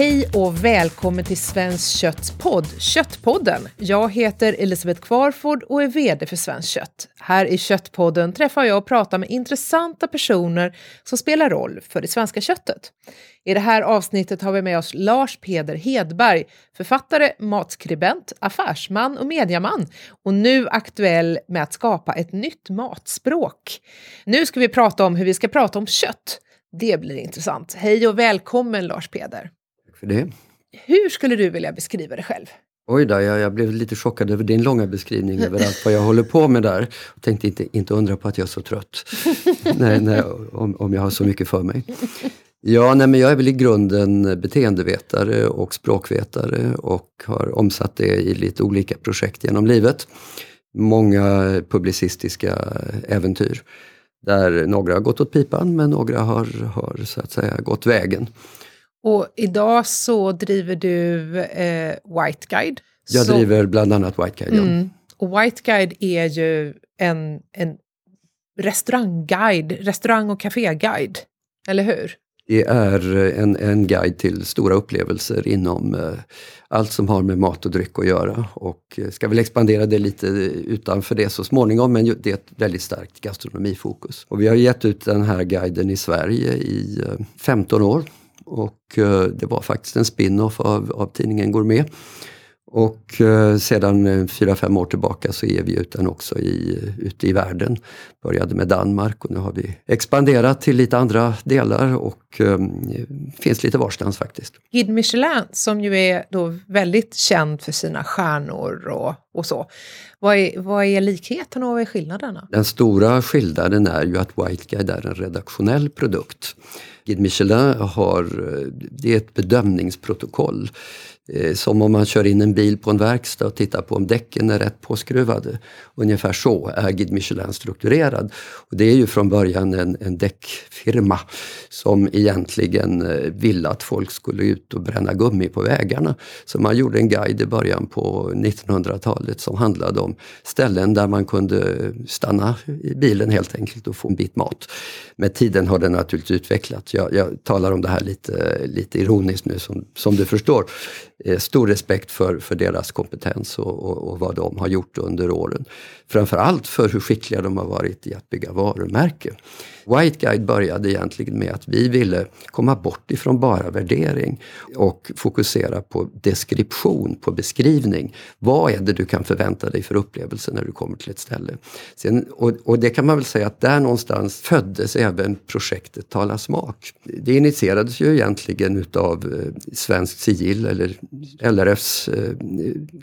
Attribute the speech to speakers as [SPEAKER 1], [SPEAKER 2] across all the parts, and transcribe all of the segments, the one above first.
[SPEAKER 1] Hej och välkommen till Svenskt Kötts podd, Köttpodden. Jag heter Elisabeth Kvarford och är VD för Svenskt Kött. Här i Köttpodden träffar jag och pratar med intressanta personer som spelar roll för det svenska köttet. I det här avsnittet har vi med oss Lars Peder Hedberg, författare, matskribent, affärsman och mediaman och nu aktuell med att skapa ett nytt matspråk. Nu ska vi prata om hur vi ska prata om kött. Det blir intressant. Hej och välkommen Lars Peder
[SPEAKER 2] för det.
[SPEAKER 1] Hur skulle du vilja beskriva dig själv?
[SPEAKER 2] Oj då, jag, jag, blev lite chockad över din långa beskrivning över allt vad jag håller på med där. Jag tänkte inte, inte undra på att jag är så trött. nej, nej, om, om jag har så mycket för mig. Ja, nej, men jag är väl i grunden beteendevetare och språkvetare och har omsatt det i lite olika projekt genom livet. Många publicistiska äventyr där några har gått åt pipan men några har, har så att säga gått vägen.
[SPEAKER 1] Och idag så driver du eh, White Guide.
[SPEAKER 2] Jag så, driver bland annat White Guide, mm, ja.
[SPEAKER 1] Och White Guide är ju en, en restaurangguide, restaurang och kaféguide, eller hur?
[SPEAKER 2] Det är en, en guide till stora upplevelser inom eh, allt som har med mat och dryck att göra. Och eh, ska väl expandera det lite utanför det så småningom, men det är ett väldigt starkt gastronomifokus. Och vi har gett ut den här guiden i Sverige i eh, 15 år och eh, det var faktiskt en spin-off av, av tidningen Gourmet. Och eh, sedan eh, fyra fem år tillbaka så ger vi ut den också i, ute i världen. Började med Danmark och nu har vi expanderat till lite andra delar och eh, finns lite varstans faktiskt.
[SPEAKER 1] Guide Michelin som ju är då väldigt känd för sina stjärnor och, och så. Vad är, vad är likheten och vad är skillnaderna?
[SPEAKER 2] Den stora skillnaden är ju att White Guide är en redaktionell produkt. Guide Michelin har, det är ett bedömningsprotokoll Eh, Eh, som om man kör in en bil på en verkstad och tittar på om däcken är rätt påskruvade. Ungefär så är Guide Michelin strukturerad. Och det är ju från början en, en däckfirma som egentligen eh, ville att folk skulle ut och bränna gummi på vägarna. Så man gjorde en guide i början på 1900-talet som handlade om ställen där man kunde stanna i bilen helt enkelt och få en bit mat. Med tiden har det naturligtvis utvecklats. Jag, jag talar om det här lite, lite ironiskt nu som, som du förstår. Eh, stor respekt för, för deras kompetens och, och, och, vad de har gjort under åren. Framförallt för hur skickliga de har varit i att bygga varumärke. White Guide började egentligen med att vi ville komma bort ifrån bara värdering och fokusera på deskription, på beskrivning. Vad är det du kan förvänta dig för upplevelse när du kommer till ett ställe? Sen, och, och, det kan man väl säga att där någonstans föddes även projektet Tala smak. Det initierades ju egentligen utav eh, Svenskt Sigill eller LRFs eh,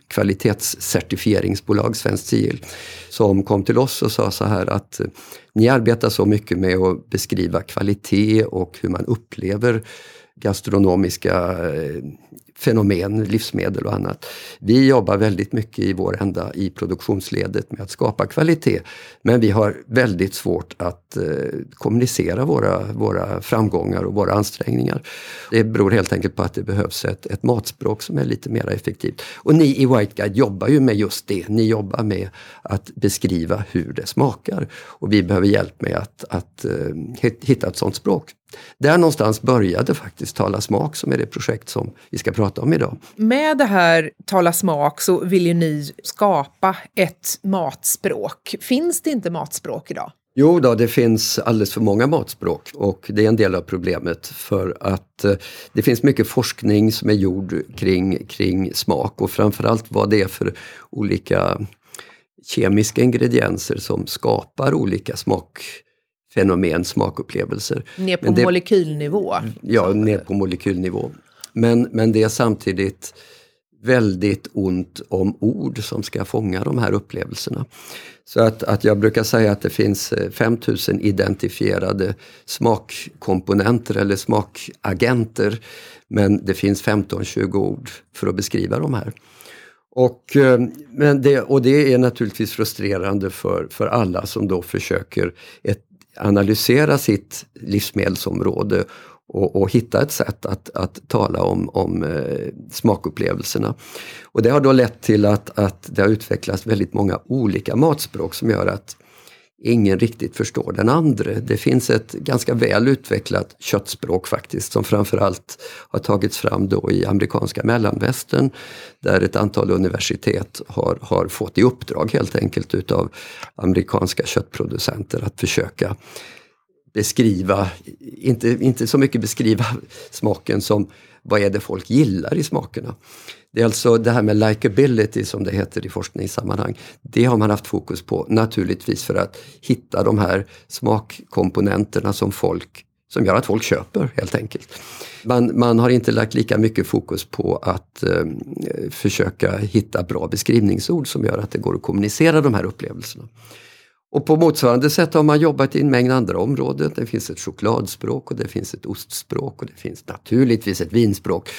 [SPEAKER 2] kvalitetscertifieringsbolag Svenskt Sigill som kom till oss och sa så här att eh, ni arbetar så mycket med att beskriva kvalitet och hur man upplever gastronomiska eh, fenomen, livsmedel och annat. Vi jobbar väldigt mycket i vår ända i produktionsledet med att skapa kvalitet. Men vi har väldigt svårt att eh, kommunicera våra, våra framgångar och våra ansträngningar. Det beror helt enkelt på att det behövs ett, ett matspråk som är lite mer effektivt. Och ni i White Guide jobbar ju med just det. Ni jobbar med att beskriva hur det smakar. Och vi behöver hjälp med att, att eh, hitta ett sådant språk. Där någonstans började faktiskt Tala smak som är det projekt som vi ska prata om idag.
[SPEAKER 1] Med det här Tala smak så vill ju ni skapa ett matspråk. Finns det inte matspråk idag?
[SPEAKER 2] Jo då, det finns alldeles för många matspråk och det är en del av problemet för att eh, det finns mycket forskning som är gjord kring, kring smak och framförallt vad det är för olika kemiska ingredienser som skapar olika smak fenomen, smakupplevelser.
[SPEAKER 1] Ner på
[SPEAKER 2] det,
[SPEAKER 1] molekylnivå?
[SPEAKER 2] Ja, ner på molekylnivå. Men, men det är samtidigt väldigt ont om ord som ska fånga de här upplevelserna. Så att, att jag brukar säga att det finns 5000 eh, identifierade smakkomponenter eller smakagenter. Men det finns 15-20 ord för att beskriva de här. Och, eh, men det, och det är naturligtvis frustrerande för, för alla som då försöker ett, analysera sitt livsmedelsområde och, och, hitta ett sätt att, att tala om, om eh, smakupplevelserna. Och det har då lett till att, att det har utvecklats väldigt många olika matspråk som gör att ingen riktigt förstår den andra. Det finns ett ganska väl utvecklat köttspråk faktiskt som framförallt har tagits fram då i amerikanska mellanvästern där ett antal universitet har, har fått i uppdrag helt enkelt utav amerikanska köttproducenter att försöka beskriva, inte, inte så mycket beskriva smaken som vad är det folk gillar i smakerna. Det är alltså det här med likability som det heter i forskningssammanhang. Det har man haft fokus på naturligtvis för att hitta de här smakkomponenterna som folk som gör att folk köper helt enkelt. Man, man har inte lagt lika mycket fokus på att eh, försöka hitta bra beskrivningsord som gör att det går att kommunicera de här upplevelserna. Och på motsvarande sätt har man jobbat i en mängd andra områden. Det finns ett chokladspråk och det finns ett ostspråk och det finns naturligtvis ett vinspråk.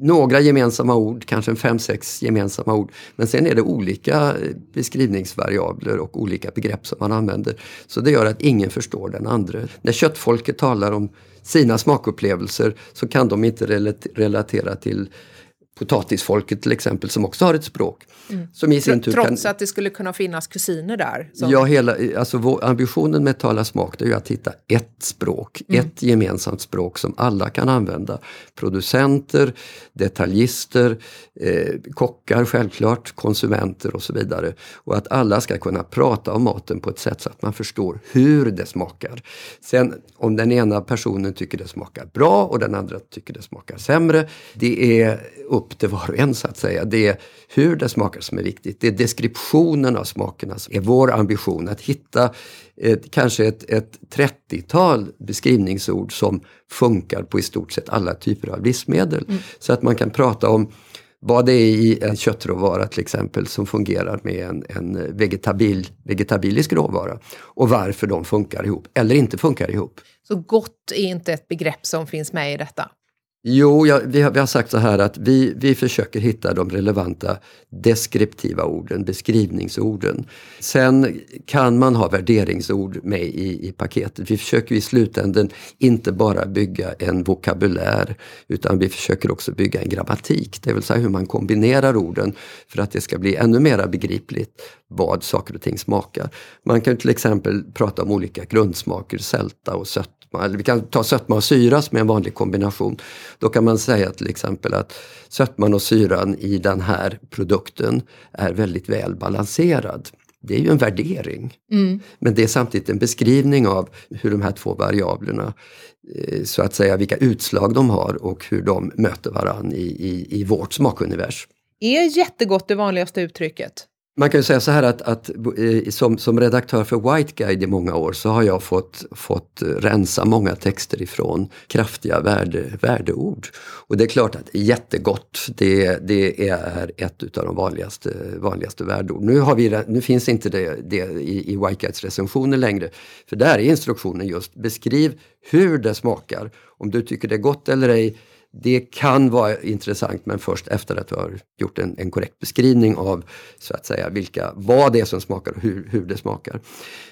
[SPEAKER 2] Några gemensamma ord, kanske fem, sex gemensamma ord. Men sen är det olika beskrivningsvariabler och olika begrepp som man använder. Så det gör att ingen förstår den andra. När köttfolket talar om sina smakupplevelser så kan de inte relatera till potatisfolket till exempel som också har ett språk.
[SPEAKER 1] Mm. Som i sin tur Trots kan, att det skulle kunna finnas kusiner där?
[SPEAKER 2] Som... Ja, hela, alltså ambitionen med Tala smak är ju att hitta ett språk, mm. ett gemensamt språk som alla kan använda. Producenter, detaljister, eh, kockar självklart, konsumenter och så vidare. Och att alla ska kunna prata om maten på ett sätt så att man förstår hur det smakar. Sen om den ena personen tycker det smakar bra och den andra tycker det smakar sämre, det är upp till var och en så att säga. Det är hur det smakar som är viktigt. Det är deskriptionen av smakerna som är vår ambition. Att hitta ett, kanske ett, ett 30-tal beskrivningsord som funkar på i stort sett alla typer av livsmedel. Mm. Så att man kan prata om vad det är i en köttråvara till exempel som fungerar med en, en vegetabil, vegetabilisk råvara och varför de funkar ihop eller inte funkar ihop.
[SPEAKER 1] Så gott är inte ett begrepp som finns med i detta?
[SPEAKER 2] Jo, ja, vi, har, vi har sagt så här att vi, vi försöker hitta de relevanta deskriptiva orden, beskrivningsorden. Sen kan man ha värderingsord med i, i paketet. Vi försöker i slutänden inte bara bygga en vokabulär utan vi försöker också bygga en grammatik, det vill säga hur man kombinerar orden för att det ska bli ännu mer begripligt vad saker och ting smakar. Man kan till exempel prata om olika grundsmaker, sälta och sött sötma, eller vi kan ta sötma och syra som är en vanlig kombination. Då kan man säga till exempel att sötman och syran i den här produkten är väldigt väl balanserad. Det är ju en värdering. Mm. Men det är samtidigt en beskrivning av hur de här två variablerna, eh, så att säga vilka utslag de har och hur de möter varann i, i, i vårt smakuniversum.
[SPEAKER 1] Är jättegott det vanligaste uttrycket?
[SPEAKER 2] Man kan ju säga så här att, att eh, som, som, redaktör för White Guide i många år så har jag fått, fått rensa många texter ifrån kraftiga värde, värdeord. Och det är klart att jättegott, det, det är ett av de vanligaste, vanligaste värdeord. Nu, har vi, nu finns inte det, det i, i White Guides recensioner längre. För där är instruktionen just beskriv hur det smakar. Om du tycker det är gott eller ej det kan vara intressant men först efter att du har gjort en, en korrekt beskrivning av så att säga vilka, vad det är som smakar och hur, hur det smakar.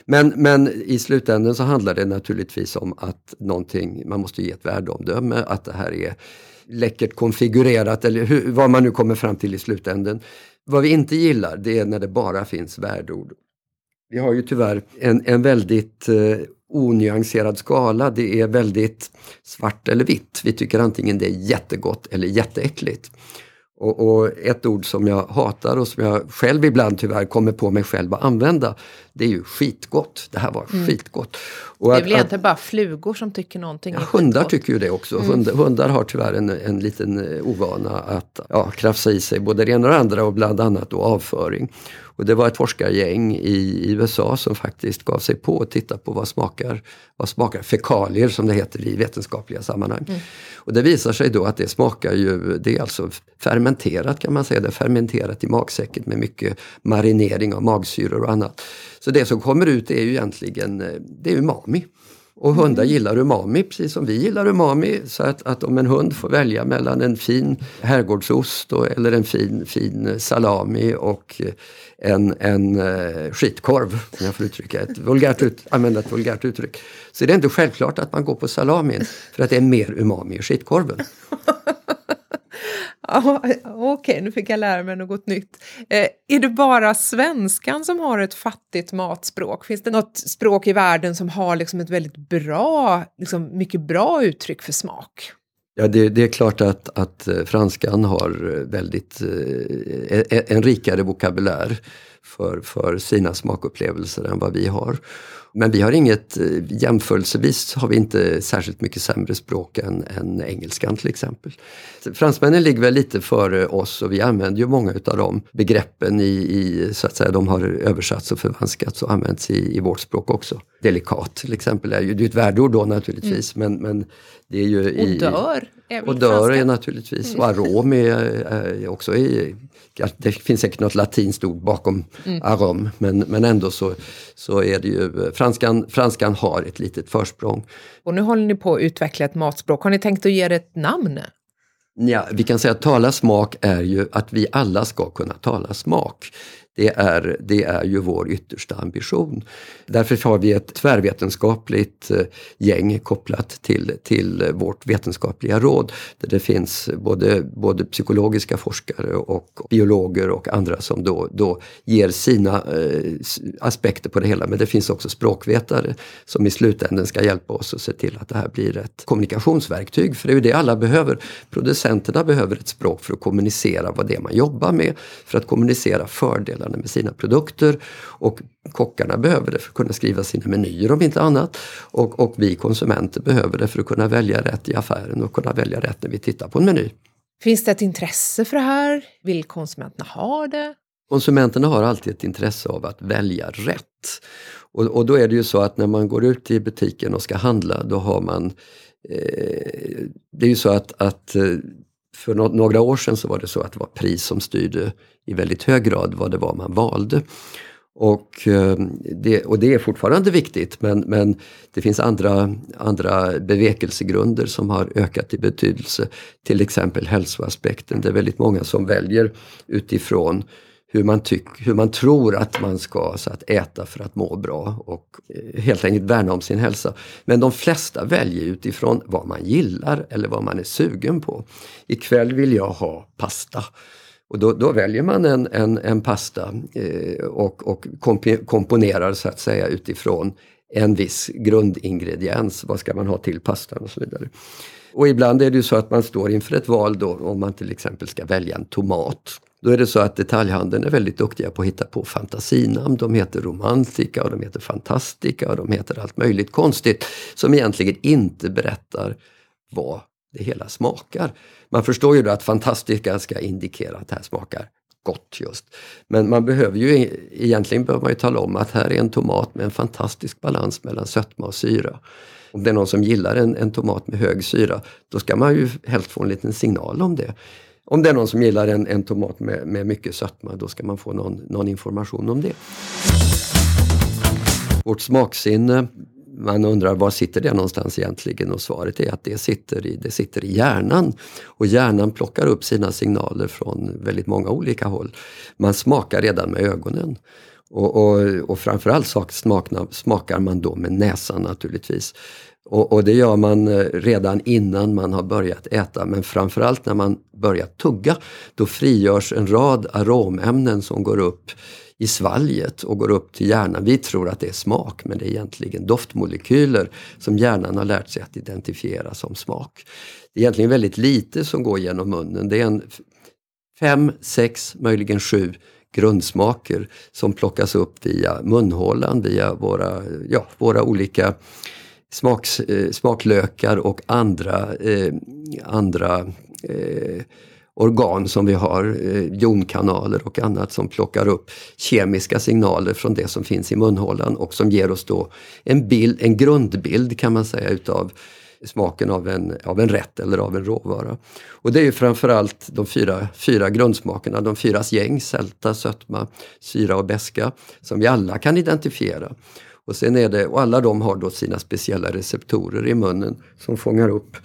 [SPEAKER 2] Men, men i slutändan så handlar det naturligtvis om att någonting, man måste ge ett värdeomdöme, att det här är läckert konfigurerat eller hur, vad man nu kommer fram till i slutändan. Vad vi inte gillar det är när det bara finns värdeord. Vi har ju tyvärr en, en väldigt eh, onyanserad skala. Det är väldigt svart eller vitt. Vi tycker antingen det är jättegott eller jätteäckligt. Och, och, ett ord som jag hatar och som jag själv ibland tyvärr kommer på mig själv att använda det är ju skitgott. Det här var mm. skitgott.
[SPEAKER 1] Och det är väl egentligen bara flugor som tycker någonting
[SPEAKER 2] ja, är Hundar skitgott. tycker ju det också. Mm. Hundar, hundar, har tyvärr en, en liten eh, ovana att ja, krafsa i sig både det ena och det andra och bland annat då avföring. Och det var ett forskargäng i USA som faktiskt gav sig på att titta på vad smakar, vad smakar fekalier som det heter i vetenskapliga sammanhang. Mm. Och det visar sig då att det smakar ju, det är alltså fermenterat kan man säga, det är fermenterat i magsäcken med mycket marinering av magsyror och annat. Så det som kommer ut är ju egentligen eh, det är umami. Och hundar mm. gillar umami precis som vi gillar umami. Så att, att om en hund får välja mellan en fin herrgårdsost och, eller en fin, fin salami och en, en uh, skitkorv, om jag får uttrycka ett vulgärt ut, använda ett vulgärt uttryck. Så det är inte självklart att man går på salamin för att det är mer umami i skitkorven.
[SPEAKER 1] Okej, okay, nu fick jag lära mig något nytt. Eh, är det bara svenskan som har ett fattigt matspråk? Finns det något språk i världen som har liksom ett väldigt bra, liksom mycket bra uttryck för smak?
[SPEAKER 2] Ja, det, det, är klart att, att eh, franskan har eh, väldigt, eh, e, e, en rikare vokabulär för, för sina smakupplevelser än vad vi har. Men vi har inget, eh, jämförelsevis har vi inte särskilt mycket sämre språk än, än engelskan till exempel. Fransmännen ligger väl lite före oss och vi använder ju många utav de begreppen i, i så att säga, de har översatts och förvanskats och används i, i vårt språk också. Delikat till exempel är ju, det är ett värdeord då naturligtvis mm. men, men det är ju...
[SPEAKER 1] I, och dör
[SPEAKER 2] och dör är naturligtvis, och arom är, är också i, det finns säkert något latinskt ord bakom mm. arom men, men ändå så, så är det ju, franskan, franskan har ett litet försprång.
[SPEAKER 1] Och nu håller ni på att utveckla ett matspråk, har ni tänkt att ge det ett namn?
[SPEAKER 2] Ja, vi kan säga att tala smak är ju att vi alla ska kunna tala smak. Det är, det är ju vår yttersta ambition. Därför har vi ett tvärvetenskapligt eh, gäng kopplat till, till vårt vetenskapliga råd. Där det finns både, både psykologiska forskare och biologer och andra som då, då ger sina eh, aspekter på det hela. Men det finns också språkvetare som i slutändan ska hjälpa oss att se till att det här blir ett kommunikationsverktyg. För det är ju det alla behöver. Producenterna behöver ett språk för att kommunicera vad det är man jobbar med. För att kommunicera fördelar fördelarna med sina produkter. Och kockarna behöver det för att kunna skriva sina menyer om inte annat. Och, och vi konsumenter behöver det för att kunna välja rätt i affären och kunna välja rätt när vi tittar på en meny.
[SPEAKER 1] Finns det ett intresse för det här? Vill konsumenterna ha det?
[SPEAKER 2] Konsumenterna har alltid ett intresse av att välja rätt. Och, och då är det ju så att när man går ut i butiken och ska handla då har man eh, Det är ju så att, att eh, för några år sedan så var det så att det var pris som styrde i väldigt hög grad vad det var man valde. Och eh, det, och det är fortfarande viktigt men, men det finns andra, andra bevekelsegrunder som har ökat i betydelse. Till exempel hälsoaspekten. Det är väldigt många som väljer utifrån hur man, tyck, hur man tror att man ska så att äta för att må bra och eh, helt enkelt värna om sin hälsa. Men de flesta väljer utifrån vad man gillar eller vad man är sugen på. Ikväll vill jag ha pasta. Och då, då väljer man en, en, en pasta eh, och, och komponerar så att säga utifrån en viss grundingrediens. Vad ska man ha till pastan och så vidare. Och ibland är det ju så att man står inför ett val då om man till exempel ska välja en tomat. Då är det så att detaljhandeln är väldigt duktiga på att hitta på fantasinamn. De heter Romantica och de heter Fantastica och de heter allt möjligt konstigt som egentligen inte berättar vad det hela smakar. Man förstår ju då att Fantastica ska indikera att det här smakar gott just. Men man behöver ju e-, egentligen behöver man ju tala om att här är en tomat med en fantastisk balans mellan sötma och syra. Om det är någon som gillar en, en tomat med hög syra, då ska man ju helst få en liten signal om det. Om det är någon som gillar en, en tomat med, med mycket sötma, då ska man få någon, någon information om det. Vårt smaksinne, man undrar var sitter det någonstans egentligen och svaret är att det sitter, i, det sitter i hjärnan. Och hjärnan plockar upp sina signaler från väldigt många olika håll. Man smakar redan med ögonen. Och, och, och framförallt smakna, smakar man då med näsan naturligtvis. Och, och, det gör man eh, redan innan man har börjat äta men framförallt när man börjar tugga. Då frigörs en rad aromämnen som går upp i svalget och går upp till hjärnan. Vi tror att det är smak men det är egentligen doftmolekyler som hjärnan har lärt sig att identifiera som smak. Det är egentligen väldigt lite som går genom munnen. Det är en fem, sex, möjligen sju grundsmaker som plockas upp via munhålan, via våra, ja, våra olika smaks, eh, smaklökar och andra, eh, andra eh, organ som vi har, eh, jonkanaler och annat som plockar upp kemiska signaler från det som finns i munhålan och som ger oss då en, bild, en grundbild kan man säga utav smaken av en, av en rätt eller av en råvara. Och det är ju framförallt de fyra, fyra grundsmakerna, de fyras gäng, sälta, sötma, syra och beska som vi alla kan identifiera. Och, sen är det, och alla de har då sina speciella receptorer i munnen som fångar upp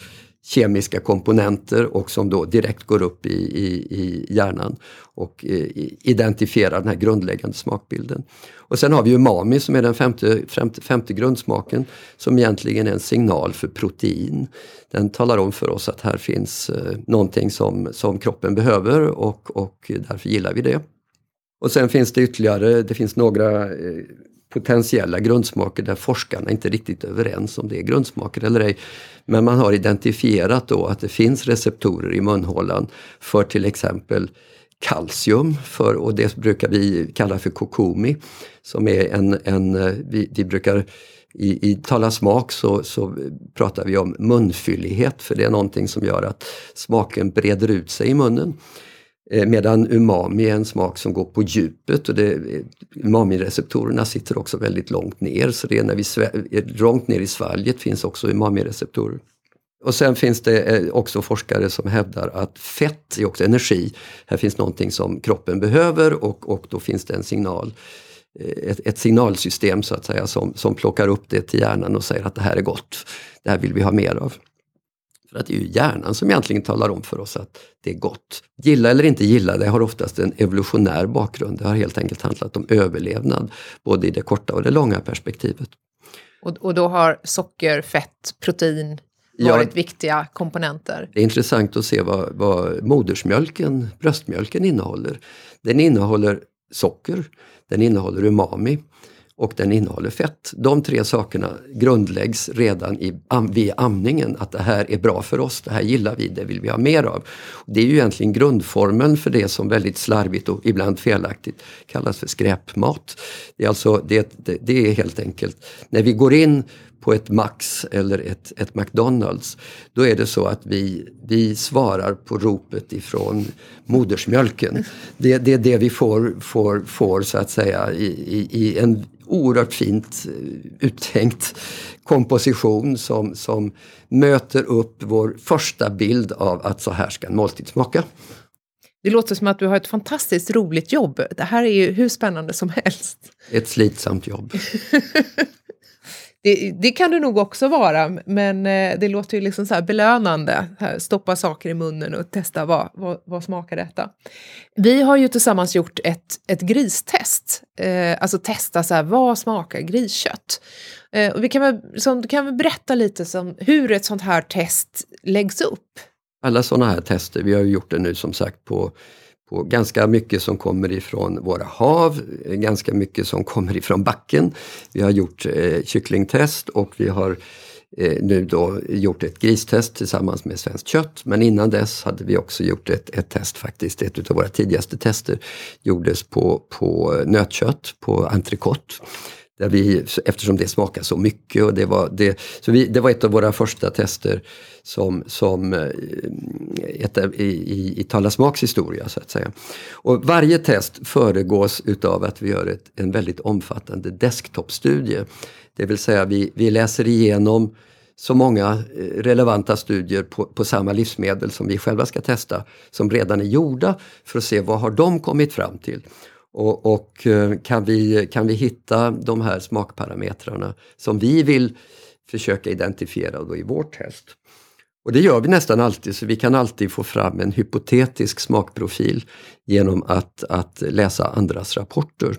[SPEAKER 2] kemiska komponenter och som då direkt går upp i, i, i hjärnan och eh, i, identifierar den här grundläggande smakbilden. Och sen har vi umami som är den femte, femte, femte grundsmaken som egentligen är en signal för protein. Den talar om för oss att här finns eh, någonting som, som kroppen behöver och, och därför gillar vi det. Och sen finns det ytterligare, det finns några eh, potentiella grundsmaker där forskarna inte är riktigt överens om det är grundsmaker eller ej. Men man har identifierat då att det finns receptorer i munhålan för till exempel kalcium för, och det brukar vi kalla för kokomi. Som är en, en vi, vi brukar i, i Tala smak så, så pratar vi om munfyllighet för det är någonting som gör att smaken breder ut sig i munnen. Eh, medan umami är en smak som går på djupet och eh, umami-receptorerna sitter också väldigt långt ner. Så det är när vi eh, långt ner i svalget finns också umami-receptorer. Och sen finns det också forskare som hävdar att fett är också energi. Här finns någonting som kroppen behöver och, och då finns det en signal. Ett, ett, signalsystem så att säga som, som plockar upp det till hjärnan och säger att det här är gott. Det här vill vi ha mer av. För att det är ju hjärnan som egentligen talar om för oss att det är gott. Gilla eller inte gilla, det har oftast en evolutionär bakgrund. Det har helt enkelt handlat om överlevnad, både i det korta och det långa perspektivet.
[SPEAKER 1] Och, och då har socker, fett, protein varit ja, viktiga komponenter?
[SPEAKER 2] Det är intressant att se vad, vad modersmjölken, bröstmjölken innehåller. Den innehåller socker, den innehåller umami, och den innehåller fett. De tre sakerna grundläggs redan i, vid amningen, att det här är bra för oss, det här gillar vi, det vill vi ha mer av. Det är ju egentligen grundformeln för det som väldigt slarvigt och ibland felaktigt kallas för skräpmat. Det är, alltså, det, det, det är helt enkelt, när vi går in på ett Max eller ett, ett McDonalds, då är det så att vi, vi svarar på ropet ifrån modersmjölken. Det, det är det vi får, får, får så att säga i, i, i en oerhört fint eh, uttänkt komposition som, som möter upp vår första bild av att så här ska en måltid smaka.
[SPEAKER 1] Det låter som att du har ett fantastiskt roligt jobb. Det här är ju hur spännande som helst.
[SPEAKER 2] Ett slitsamt jobb.
[SPEAKER 1] Det, det, kan det nog också vara, men eh, det låter ju liksom så här belönande. Stoppa saker i munnen och testa vad, vad, vad smakar detta. Vi har ju tillsammans gjort ett, ett gristest, eh, alltså testa så här, vad smakar griskött? Eh, och vi kan väl, som, kan väl berätta lite som, hur ett sånt här test läggs upp?
[SPEAKER 2] Alla sådana här tester, vi har ju gjort det nu som sagt på på ganska mycket som kommer ifrån våra hav, ganska mycket som kommer ifrån backen. Vi har gjort eh, kycklingtest och vi har eh, nu då gjort ett gristest tillsammans med Svenskt kött. Men innan dess hade vi också gjort ett, ett test faktiskt, ett av våra tidigaste tester gjordes på, på nötkött, på entrecote. Där vi, eftersom det smakar så mycket. Och det, var, det, så vi, det var ett av våra första tester som, som eh, ett, i, i, i Tala Smaks historia så att säga. Och varje test föregås utav att vi gör ett, en väldigt omfattande desktopstudie. Det vill säga vi, vi läser igenom så många eh, relevanta studier på, på, samma livsmedel som vi själva ska testa, som redan är gjorda, för att se vad har de kommit fram till. Och, och, eh, kan, vi, kan vi hitta de här smakparametrarna som vi vill försöka identifiera då i vårt test. Och det gör vi nästan alltid, så vi kan alltid få fram en hypotetisk smakprofil genom att, att läsa andras rapporter.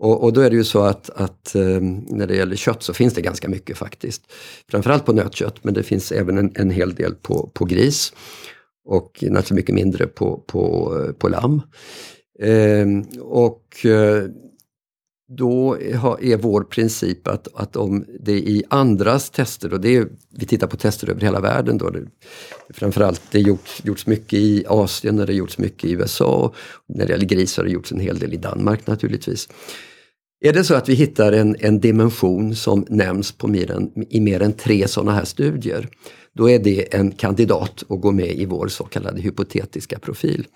[SPEAKER 2] Och, och, då är det ju så att, att eh, när det gäller kött så finns det ganska mycket faktiskt. Framförallt på nötkött, men det finns även en, en hel del på, på gris. Och naturligtvis mycket mindre på, på, på lamm. Ehm, och eh, då är vår princip att, att om det i andras tester, och det är, vi tittar på tester över hela världen då, det, framförallt det har gjorts, gjorts mycket i Asien, det har gjorts mycket i USA, när det gäller grisar har det gjorts en hel del i Danmark naturligtvis. Är det så att vi hittar en, en dimension som nämns på mer än, i mer än tre sådana här studier, då är det en kandidat att gå med i vår så kallade hypotetiska profil.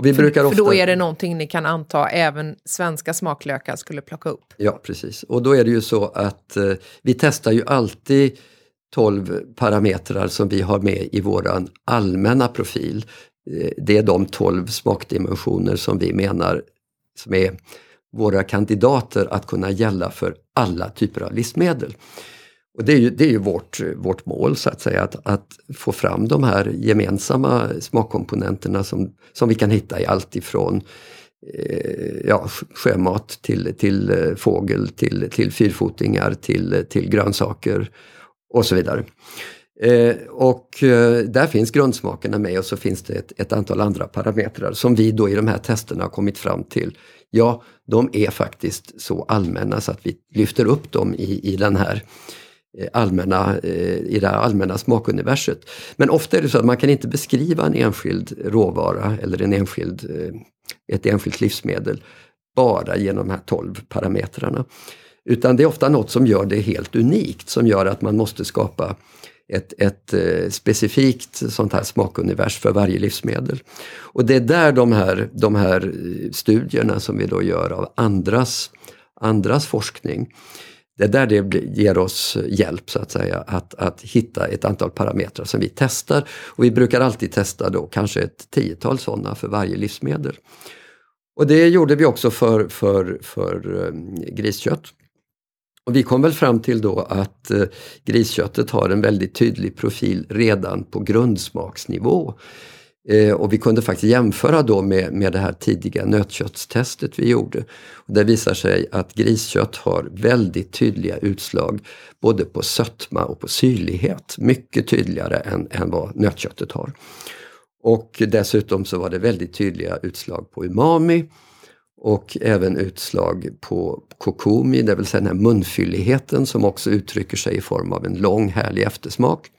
[SPEAKER 1] Och vi för, brukar ofta... för då är det någonting ni kan anta även svenska smaklökar skulle plocka upp?
[SPEAKER 2] Ja, precis. Och då är det ju så att eh, vi testar ju alltid 12 parametrar som vi har med i våran allmänna profil. Eh, det är de 12 smakdimensioner som vi menar som är våra kandidater att kunna gälla för alla typer av livsmedel. Och det är ju, det är ju vårt, vårt mål så att säga, att, att få fram de här gemensamma smakkomponenterna som, som vi kan hitta i allt ifrån eh, ja, sjömat till, till eh, fågel, till, till fyrfotingar, till, till grönsaker och så vidare. Eh, och eh, där finns grundsmakerna med och så finns det ett, ett, antal andra parametrar som vi då i de här testerna har kommit fram till. Ja, de är faktiskt så allmänna så att vi lyfter upp dem i, i den här eh, Eh, allmänna, eh, i det allmänna smakuniverset. Men ofta är det så att man kan inte beskriva en enskild råvara eller en enskild, eh, ett enskilt livsmedel bara genom de här 12 parametrarna. Utan det är ofta något som gör det helt unikt, som gör att man måste skapa ett, ett specifikt sånt här smakunivers för varje livsmedel. Och det är där de här, de här studierna som vi då gör av andras, andras forskning, det är där det ger oss hjälp så att säga att, att hitta ett antal parametrar som vi testar. Och vi brukar alltid testa då kanske ett tiotal sådana för varje livsmedel. Och det gjorde vi också för, för, för eh, griskött. Och vi kom väl fram till då att eh, grisköttet har en väldigt tydlig profil redan på grundsmaksnivå. Eh, och vi kunde faktiskt jämföra då med, med det här tidiga nötköttstestet vi gjorde. Och det visar sig att griskött har väldigt tydliga utslag både på sötma och på syrlighet. Mycket tydligare än, än vad nötköttet har. Och dessutom så var det väldigt tydliga utslag på umami och även utslag på kokomi, det vill säga den här munfylligheten som också uttrycker sig i form av en lång härlig eftersmak.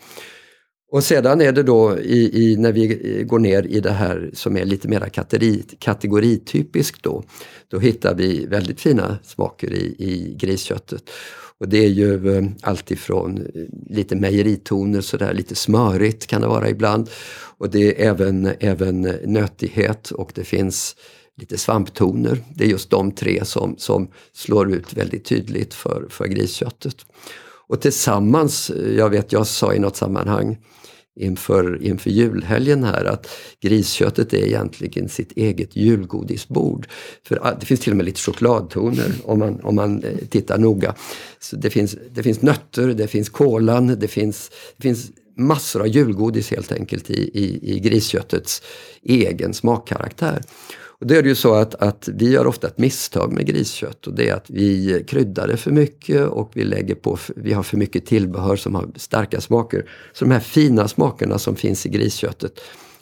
[SPEAKER 2] Och sedan är det då i, i, när vi går ner i det här som är lite mer kategori, kategoritypiskt då, då hittar vi väldigt fina smaker i, i grisköttet. Och det är ju eh, alltifrån eh, lite mejeritoner, sådär lite smörigt kan det vara ibland. Och det är även, även nötighet och det finns lite svamptoner. Det är just de tre som, som slår ut väldigt tydligt för, för grisköttet. Och tillsammans, eh, jag vet jag sa i något sammanhang inför, inför julhelgen här att grisköttet är egentligen sitt eget julgodisbord. För ah, det finns till och med lite chokladtoner om man, om man eh, tittar noga. Så det, finns, det finns nötter, det finns kolan, det finns, det finns massor av julgodis helt enkelt i, i, i grisköttets egen smakkaraktär. Och då är det ju så att, att vi gör ofta ett misstag med griskött och det är att vi kryddar det för mycket och vi lägger på, vi har för mycket tillbehör som har starka smaker. Så de här fina smakerna som finns i grisköttet,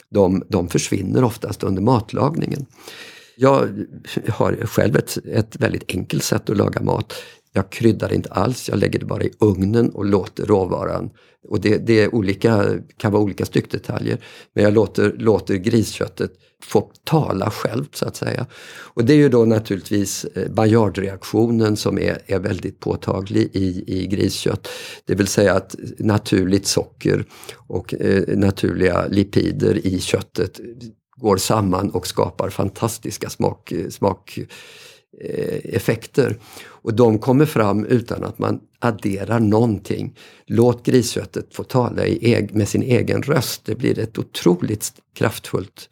[SPEAKER 2] de, de försvinner oftast under matlagningen. Jag har själv ett, ett väldigt enkelt sätt att laga mat. Jag kryddar inte alls, jag lägger det bara i ugnen och låter råvaran och det, det är olika, kan vara olika styckdetaljer. Men jag låter, låter grisköttet få tala självt så att säga. Och det är ju då naturligtvis eh, Maillard-reaktionen som är, är väldigt påtaglig i, i griskött. Det vill säga att naturligt socker och eh, naturliga lipider i köttet går samman och skapar fantastiska smak, smak Eh, effekter. Och de kommer fram utan att man adderar någonting. Låt grisköttet få tala i, med sin egen röst. Det blir ett otroligt kraftfullt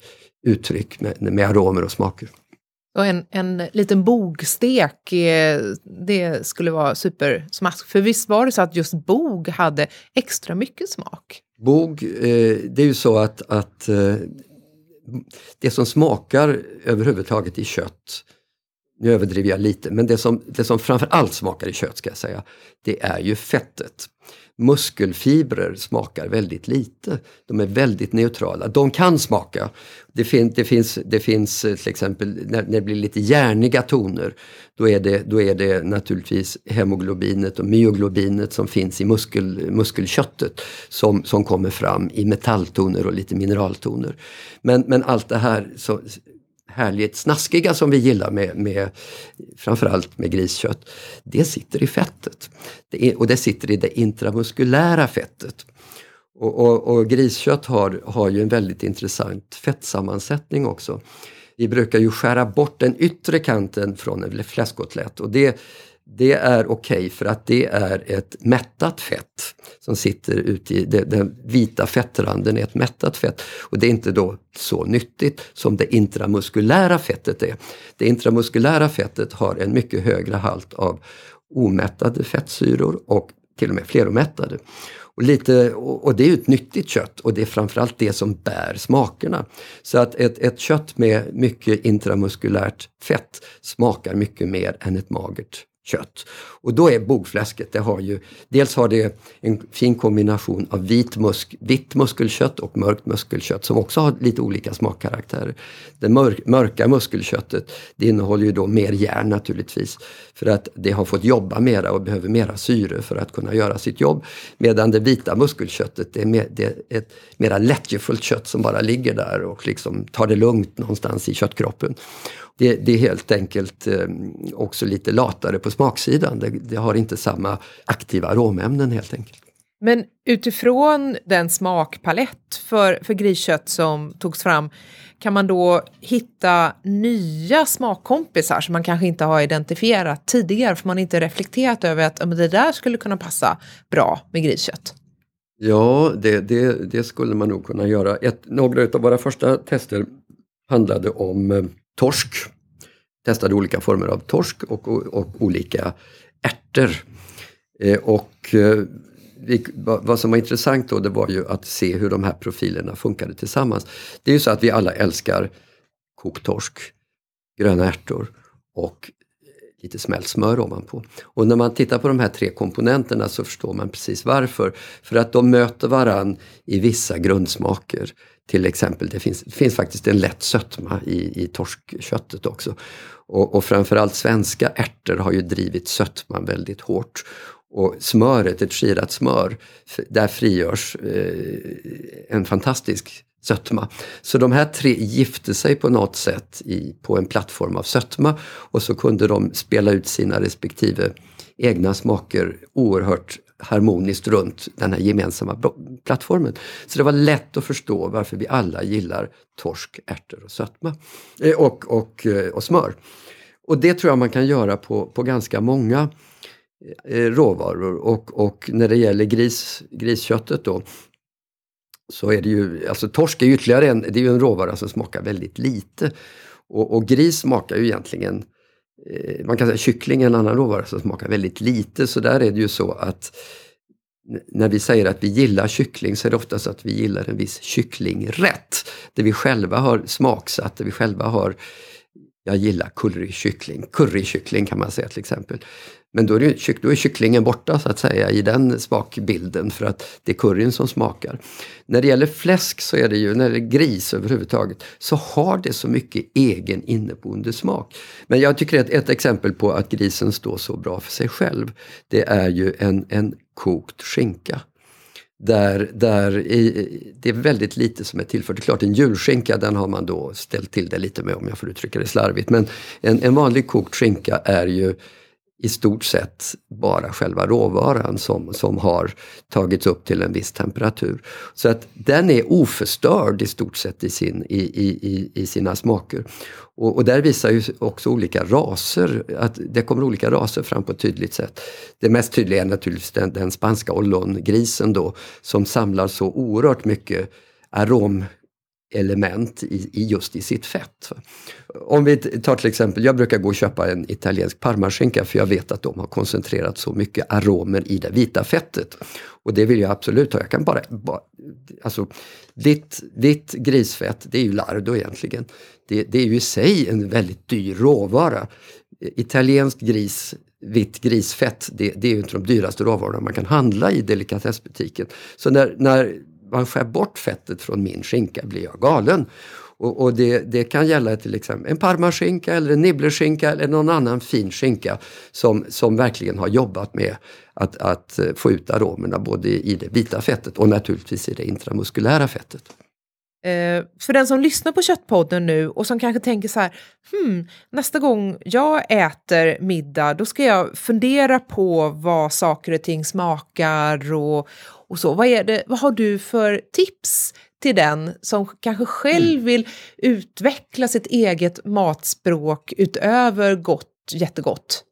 [SPEAKER 2] uttryck med, med aromer och smaker.
[SPEAKER 1] Och en, en liten bogstek, eh, det skulle vara supersmask. För visst var det så att just bog hade extra mycket smak?
[SPEAKER 2] Bog, eh, det är ju så att, att det som smakar överhuvudtaget i kött nu överdriver jag lite, men det som, det som framför allt smakar i kött ska jag säga, det är ju fettet. Muskelfibrer smakar väldigt lite. De är väldigt neutrala. De kan smaka. Det, fin, det, finns, det finns eh, till exempel när, när det blir lite järniga toner, då är det, då är det naturligtvis hemoglobinet och myoglobinet som finns i muskel, muskelköttet som, som kommer fram i metalltoner och lite mineraltoner. Men, men allt det här så, härligt snaskiga som vi gillar med, med framförallt med griskött, det sitter i fettet. Det är, och det sitter i det intramuskulära fettet. Och, och, och, griskött har, har ju en väldigt intressant fettsammansättning också. Vi brukar ju skära bort den yttre kanten från en fläskkotlett och det det är okej okay för att det är ett mättat fett som sitter ute i det, den vita fettranden är ett mättat fett och det är inte då så nyttigt som det intramuskulära fettet är. Det intramuskulära fettet har en mycket högre halt av omättade fettsyror och till och med fleromättade. Och, lite, och det är ju ett nyttigt kött och det är framförallt det som bär smakerna. Så att ett, ett kött med mycket intramuskulärt fett smakar mycket mer än ett magert kött. Och då är bogfläsket, det har ju, dels har det en fin kombination av vit musk, vitt muskelkött och mörkt muskelkött som också har lite olika smakkaraktärer. Det mörk, mörka muskelköttet det innehåller ju då mer järn naturligtvis för att det har fått jobba mera och behöver mera syre för att kunna göra sitt jobb. Medan det vita muskelköttet det är, mer, det är ett mera lättjefullt kött som bara ligger där och liksom tar det lugnt någonstans i köttkroppen. Det, det, är helt enkelt eh, också lite latare på smaksidan. Det, det, har inte samma aktiva aromämnen helt enkelt.
[SPEAKER 1] Men utifrån den smakpalett för, för griskött som togs fram, kan man då hitta nya smakkompisar som man kanske inte har identifierat tidigare för man inte reflekterat över att det där skulle kunna passa bra med griskött?
[SPEAKER 2] Ja, det, det, det skulle man nog kunna göra. Ett, några av våra första tester handlade om eh, torsk. Testade olika former av torsk och, och, och olika ärtor. Eh, och eh, vad som var intressant då det var ju att se hur de här profilerna funkade tillsammans. Det är ju så att vi alla älskar kokt torsk, gröna ärtor och lite smält smör ovanpå. Och när man tittar på de här tre komponenterna så förstår man precis varför. För att de möter varann i vissa grundsmaker. Till exempel, det finns, det finns faktiskt en lätt sötma i, i torskköttet också. Och, och framförallt svenska ärtor har ju drivit sötman väldigt hårt. Och smöret, ett skirat smör, där frigörs eh, en fantastisk sötma. Så de här tre gifte sig på något sätt i, på en plattform av sötma och så kunde de spela ut sina respektive egna smaker oerhört harmoniskt runt den här gemensamma plattformen. Så det var lätt att förstå varför vi alla gillar torsk, ärtor och sötma. Eh, och, och, eh, och smör. Och det tror jag man kan göra på, på ganska många eh, råvaror och, och när det gäller gris, grisköttet då så är det ju, alltså torsk är ju ytterligare en, det är ju en råvara som smakar väldigt lite. Och, och gris smakar ju egentligen, eh, Eh, man kan säga kyckling är en annan råvara som smakar väldigt lite så där är det ju så att när vi säger att vi gillar kyckling så är det ofta så att vi gillar en viss kycklingrätt. Det vi själva har smaksatt, det vi själva har jag gillar currykyckling. Currykyckling kan man säga till exempel. Men då är, det, då är kycklingen borta så att säga i den smakbilden för att det är curryn som smakar. När det gäller fläsk så är det ju, när det är gris överhuvudtaget, så har det så mycket egen inneboende smak. Men jag tycker att ett exempel på att grisen står så bra för sig själv, det är ju en, en kokt skinka. Där, där i, det är väldigt lite som är tillfört. Det är klart en julskinka den har man då ställt till det lite med om jag får uttrycka det slarvigt. Men en, en vanlig kokt skinka är ju i stort sett bara själva råvaran som, som har tagits upp till en viss temperatur. Så att den är oförstörd i stort sett i, sin, i, i, i sina smaker. Och, och, där visar ju också olika raser, att det kommer olika raser fram på ett tydligt sätt. Det mest tydliga är naturligtvis den, den spanska ollongrisen då som samlar så oerhört mycket arom element i, i, just i sitt fett. Om vi tar till exempel, jag brukar gå och köpa en italiensk parmaskinka för jag vet att de har koncentrerat så mycket aromer i det vita fettet. Och det vill jag absolut ha. Jag kan bara, bara alltså ditt, ditt grisfett, det är ju lardo egentligen. Det, det är ju i sig en väldigt dyr råvara. Italienskt gris vitt grisfett, det, det är ju inte de dyraste råvarorna man kan handla i delikatessbutiken. Så när, när man skär bort fettet från min skinka blir jag galen. Och, och det, det, kan gälla till exempel en parmaskinka eller en nibbleskinka eller någon annan fin skinka som, som verkligen har jobbat med att, att eh, få ut aromerna både i det vita fettet och naturligtvis i det intramuskulära fettet.
[SPEAKER 1] Eh, för den som lyssnar på Köttpodden nu och som kanske tänker så här, hmm, nästa gång jag äter middag då ska jag fundera på vad saker och ting smakar och, och så. Vad, är det, vad har du för tips till den som kanske själv mm. vill utveckla sitt eget matspråk utöver gott, jättegott?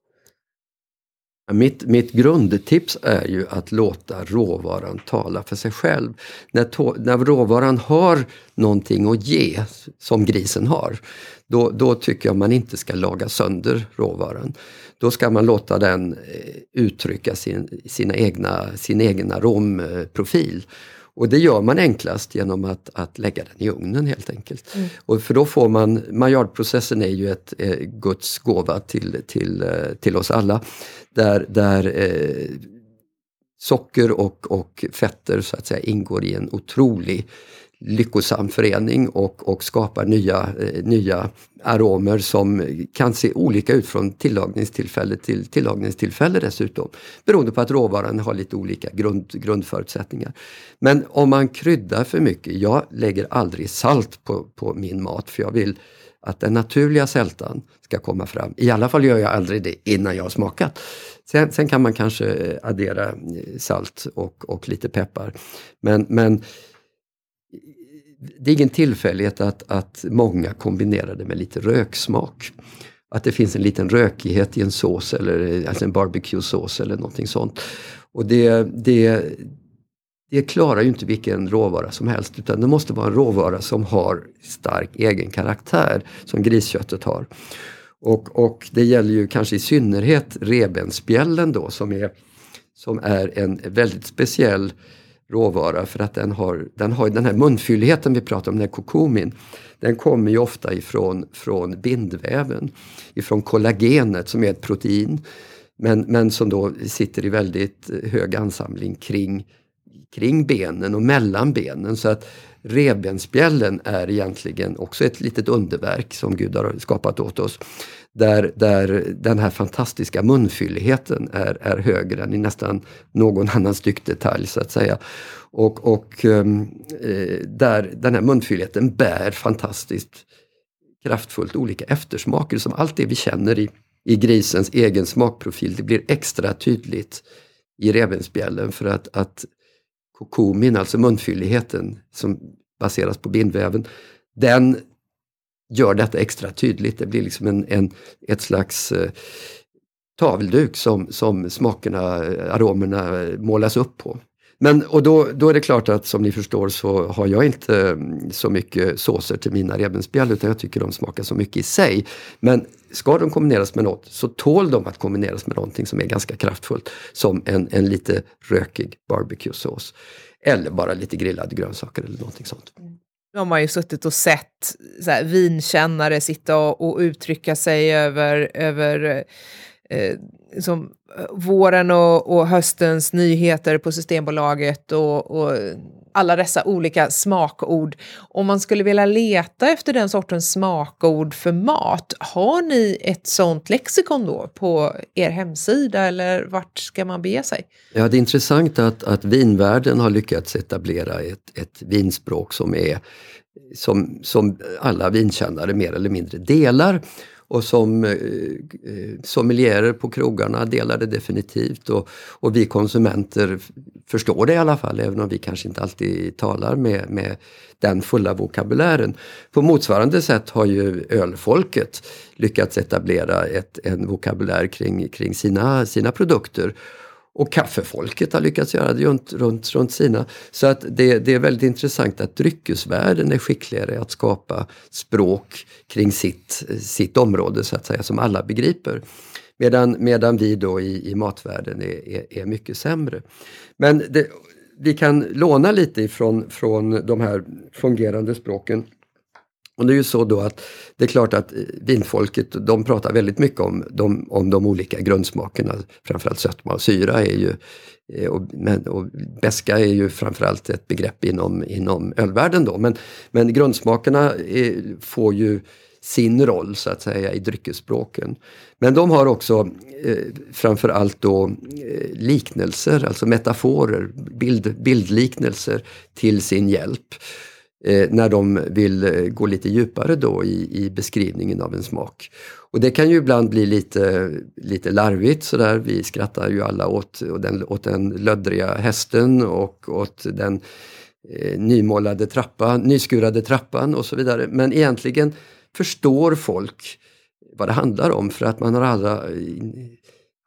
[SPEAKER 2] Mitt, mitt grundtips är ju att låta råvaran tala för sig själv. När, to, när råvaran har någonting att ge, som grisen har, då, då tycker jag man inte ska laga sönder råvaran. Då ska man låta den eh, uttrycka sin, sina egna, sin egen aromprofil. Och det gör man enklast genom att, att lägga den i ugnen helt enkelt. Mm. Och för då får man, Maillardprocessen är ju ett eh, Guds gåva till, till, eh, till oss alla. Där, där eh, socker och, och fetter så att säga ingår i en otrolig lyckosam förening och, och skapar nya, eh, nya aromer som kan se olika ut från tillagningstillfälle till tillagningstillfälle dessutom. Beroende på att råvaran har lite olika grund, grundförutsättningar. Men om man kryddar för mycket, jag lägger aldrig salt på, på min mat för jag vill att den naturliga sältan ska komma fram. I alla fall gör jag aldrig det innan jag har smakat. Sen, sen kan man kanske addera salt och, och lite peppar. Men, men det är ingen tillfällighet att, att många kombinerar det med lite röksmak. Att det finns en liten rökighet i en sås eller alltså en barbecue-sås eller någonting sånt. Och det, det, det klarar ju inte vilken råvara som helst utan det måste vara en råvara som har stark egen karaktär som grisköttet har. Och, och det gäller ju kanske i synnerhet revbensspjällen då som är, som är en väldigt speciell råvara för att den har den, har den här munfylligheten vi pratar om, den här kokomin. Den kommer ju ofta ifrån från bindväven, ifrån kollagenet som är ett protein men, men som då sitter i väldigt hög ansamling kring, kring benen och mellan benen. Så att revbensspjällen är egentligen också ett litet underverk som Gud har skapat åt oss. Där, där den här fantastiska munfylligheten är, är högre än i nästan någon annan styckdetalj så att säga. Och, och ehm, eh, där den här munfylligheten bär fantastiskt kraftfullt olika eftersmaker som allt det vi känner i, i grisens egen smakprofil, det blir extra tydligt i revbensspjällen för att, att kokomin, alltså munfylligheten som baseras på bindväven, den gör detta extra tydligt. Det blir liksom en, en ett slags eh, tavelduk som, som smakerna, aromerna målas upp på. Men, och då, då är det klart att som ni förstår så har jag inte eh, så mycket såser till mina revbensspjäll utan jag tycker de smakar så mycket i sig. Men ska de kombineras med något så tål de att kombineras med någonting som är ganska kraftfullt. Som en, en lite rökig barbecue-sås. Eller bara lite grillade grönsaker eller någonting sånt.
[SPEAKER 1] Nu har man ju suttit och sett så här, vinkännare sitta och, och uttrycka sig över, över eh, som eh, våren och, och, höstens nyheter på Systembolaget och, och, alla dessa olika smakord. Om man skulle vilja leta efter den sortens smakord för mat, har ni ett sånt lexikon då på er hemsida eller vart ska man bege sig?
[SPEAKER 2] Ja, det är intressant att, att vinvärlden har lyckats etablera ett, ett vinspråk som är som, som alla vinkännare mer eller mindre delar och som eh, eh, sommelierer på krogarna delar det definitivt och, och vi konsumenter förstår det i alla fall även om vi kanske inte alltid talar med, med den fulla vokabulären. På motsvarande sätt har ju ölfolket lyckats etablera ett, en vokabulär kring, kring sina, sina produkter och kaffefolket har lyckats göra det runt, runt, runt sina. Så att det, det är väldigt intressant att dryckesvärlden är skickligare att skapa språk kring sitt, sitt område så att säga, som alla begriper. Medan, medan vi då i, i matvärlden är, är, är mycket sämre. Men det, vi kan låna lite ifrån från de här fungerande språken och det är ju så då att det är klart att eh, vinfolket de pratar väldigt mycket om de, om de olika grundsmakerna. Framförallt sötma och syra är ju, eh, och, men, och beska är ju framförallt ett begrepp inom, inom ölvärlden då. Men, men grundsmakerna är, får ju sin roll så att säga i dryckesspråken. Men de har också eh, framförallt då eh, liknelser, alltså metaforer, bild, bildliknelser till sin hjälp eh, när de vill eh, gå lite djupare då i, i beskrivningen av en smak. Och det kan ju ibland bli lite, lite larvigt sådär. Vi skrattar ju alla åt, åt, den, åt den löddriga hästen och åt den eh, nymålade trappan, nyskurade trappan och så vidare. Men egentligen förstår folk vad det handlar om för att man har alla eh,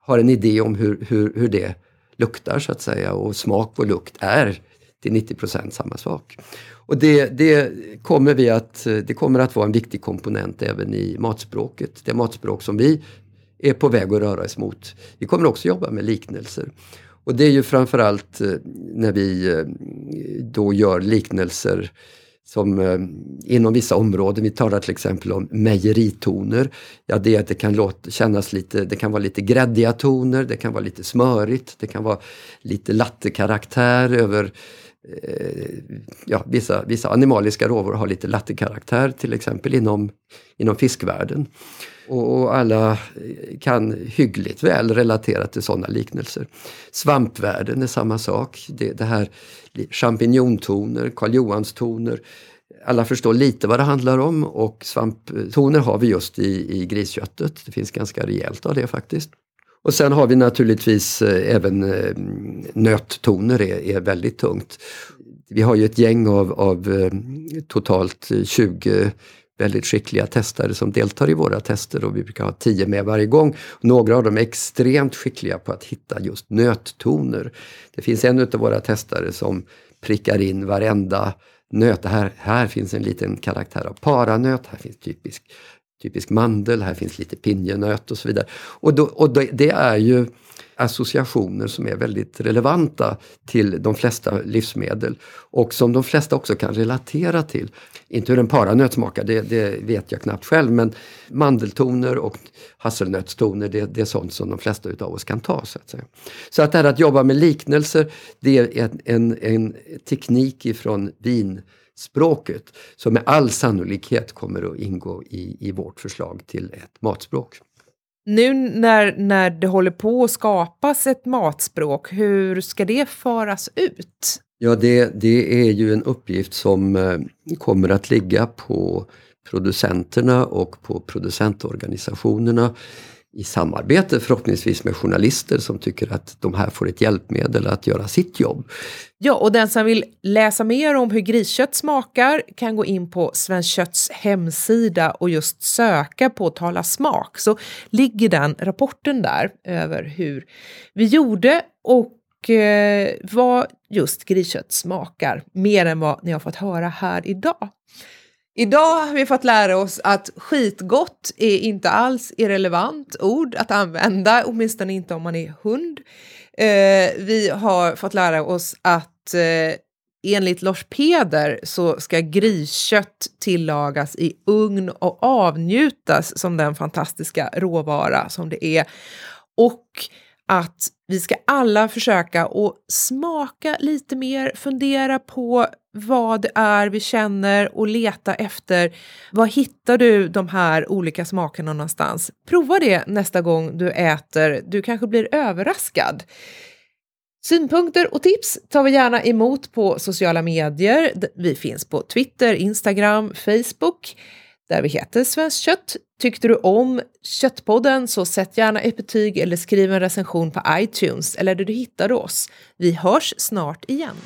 [SPEAKER 2] har en idé om hur, hur, hur det luktar så att säga och smak och lukt är till 90 procent samma sak. Och det, det, kommer vi att, det kommer att vara en viktig komponent även i matspråket. Det matspråk som vi är på väg att röra oss mot. Vi kommer också jobba med liknelser. Och det är ju framförallt eh, när vi eh, då gör liknelser som eh, inom vissa områden, vi talar till exempel om mejeritoner. Ja, det är att det kan låta, kännas lite, det kan vara lite gräddiga toner, det kan vara lite smörigt, det kan vara lite lattekaraktär över eh, Eh, ja, vissa, vissa animaliska råvaror har lite lattekaraktär till exempel inom, inom fiskvärlden. Och, och, alla eh, kan hyggligt väl relatera till sådana liknelser. Svampvärlden är samma sak. Det, det här champinjontoner, Karl Johans-toner. Alla förstår lite vad det handlar om och svamptoner har vi just i, i grisköttet. Det finns ganska rejält av det faktiskt. Och sen har vi naturligtvis eh, även eh, nöttoner är, är väldigt tungt. Vi har ju ett gäng av, av eh, totalt 20 väldigt skickliga testare som deltar i våra tester och vi brukar ha tio med varje gång. Några av dem är extremt skickliga på att hitta just nöttoner. Det finns en av våra testare som prickar in varenda nöt. Här, här finns en liten karaktär av paranöt, här finns typisk, typisk mandel, här finns lite pinjenöt och så vidare. Och, då, och det är ju associationer som är väldigt relevanta till de flesta livsmedel och som de flesta också kan relatera till. Inte hur en paranöt smakar, det, det vet jag knappt själv, men mandeltoner och hasselnötstoner, det, det, är sånt som de flesta utav oss kan ta. Så att säga. Så att det här att jobba med liknelser, det är en, en, en teknik ifrån vinspråket som med all sannolikhet kommer att ingå i, i vårt förslag till ett matspråk.
[SPEAKER 1] Nu när, när det håller på att skapas ett matspråk, hur ska det föras ut?
[SPEAKER 2] Ja, det, det är ju en uppgift som eh, kommer att ligga på producenterna och på producentorganisationerna i samarbete förhoppningsvis med journalister som tycker att de här får ett hjälpmedel att göra sitt jobb.
[SPEAKER 1] Ja, och den som vill läsa mer om hur griskött smakar kan gå in på Svenskt Kötts hemsida och just söka på Tala smak så ligger den rapporten där över hur vi gjorde och eh, vad just griskött smakar, mer än vad ni har fått höra här idag. Idag har vi fått lära oss att skitgott är inte alls irrelevant ord att använda, åtminstone inte om man är hund. Eh, vi har fått lära oss att eh, enligt Lars Peder så ska griskött tillagas i ugn och avnjutas som den fantastiska råvara som det är. Och att vi ska alla försöka att smaka lite mer, fundera på vad det är vi känner och leta efter var hittar du de här olika smakerna någonstans. Prova det nästa gång du äter, du kanske blir överraskad. Synpunkter och tips tar vi gärna emot på sociala medier. Vi finns på Twitter, Instagram, Facebook där vi heter Svenskt kött. Tyckte du om Köttpodden så sätt gärna ett betyg eller skriv en recension på iTunes eller där du hittar oss. Vi hörs snart igen.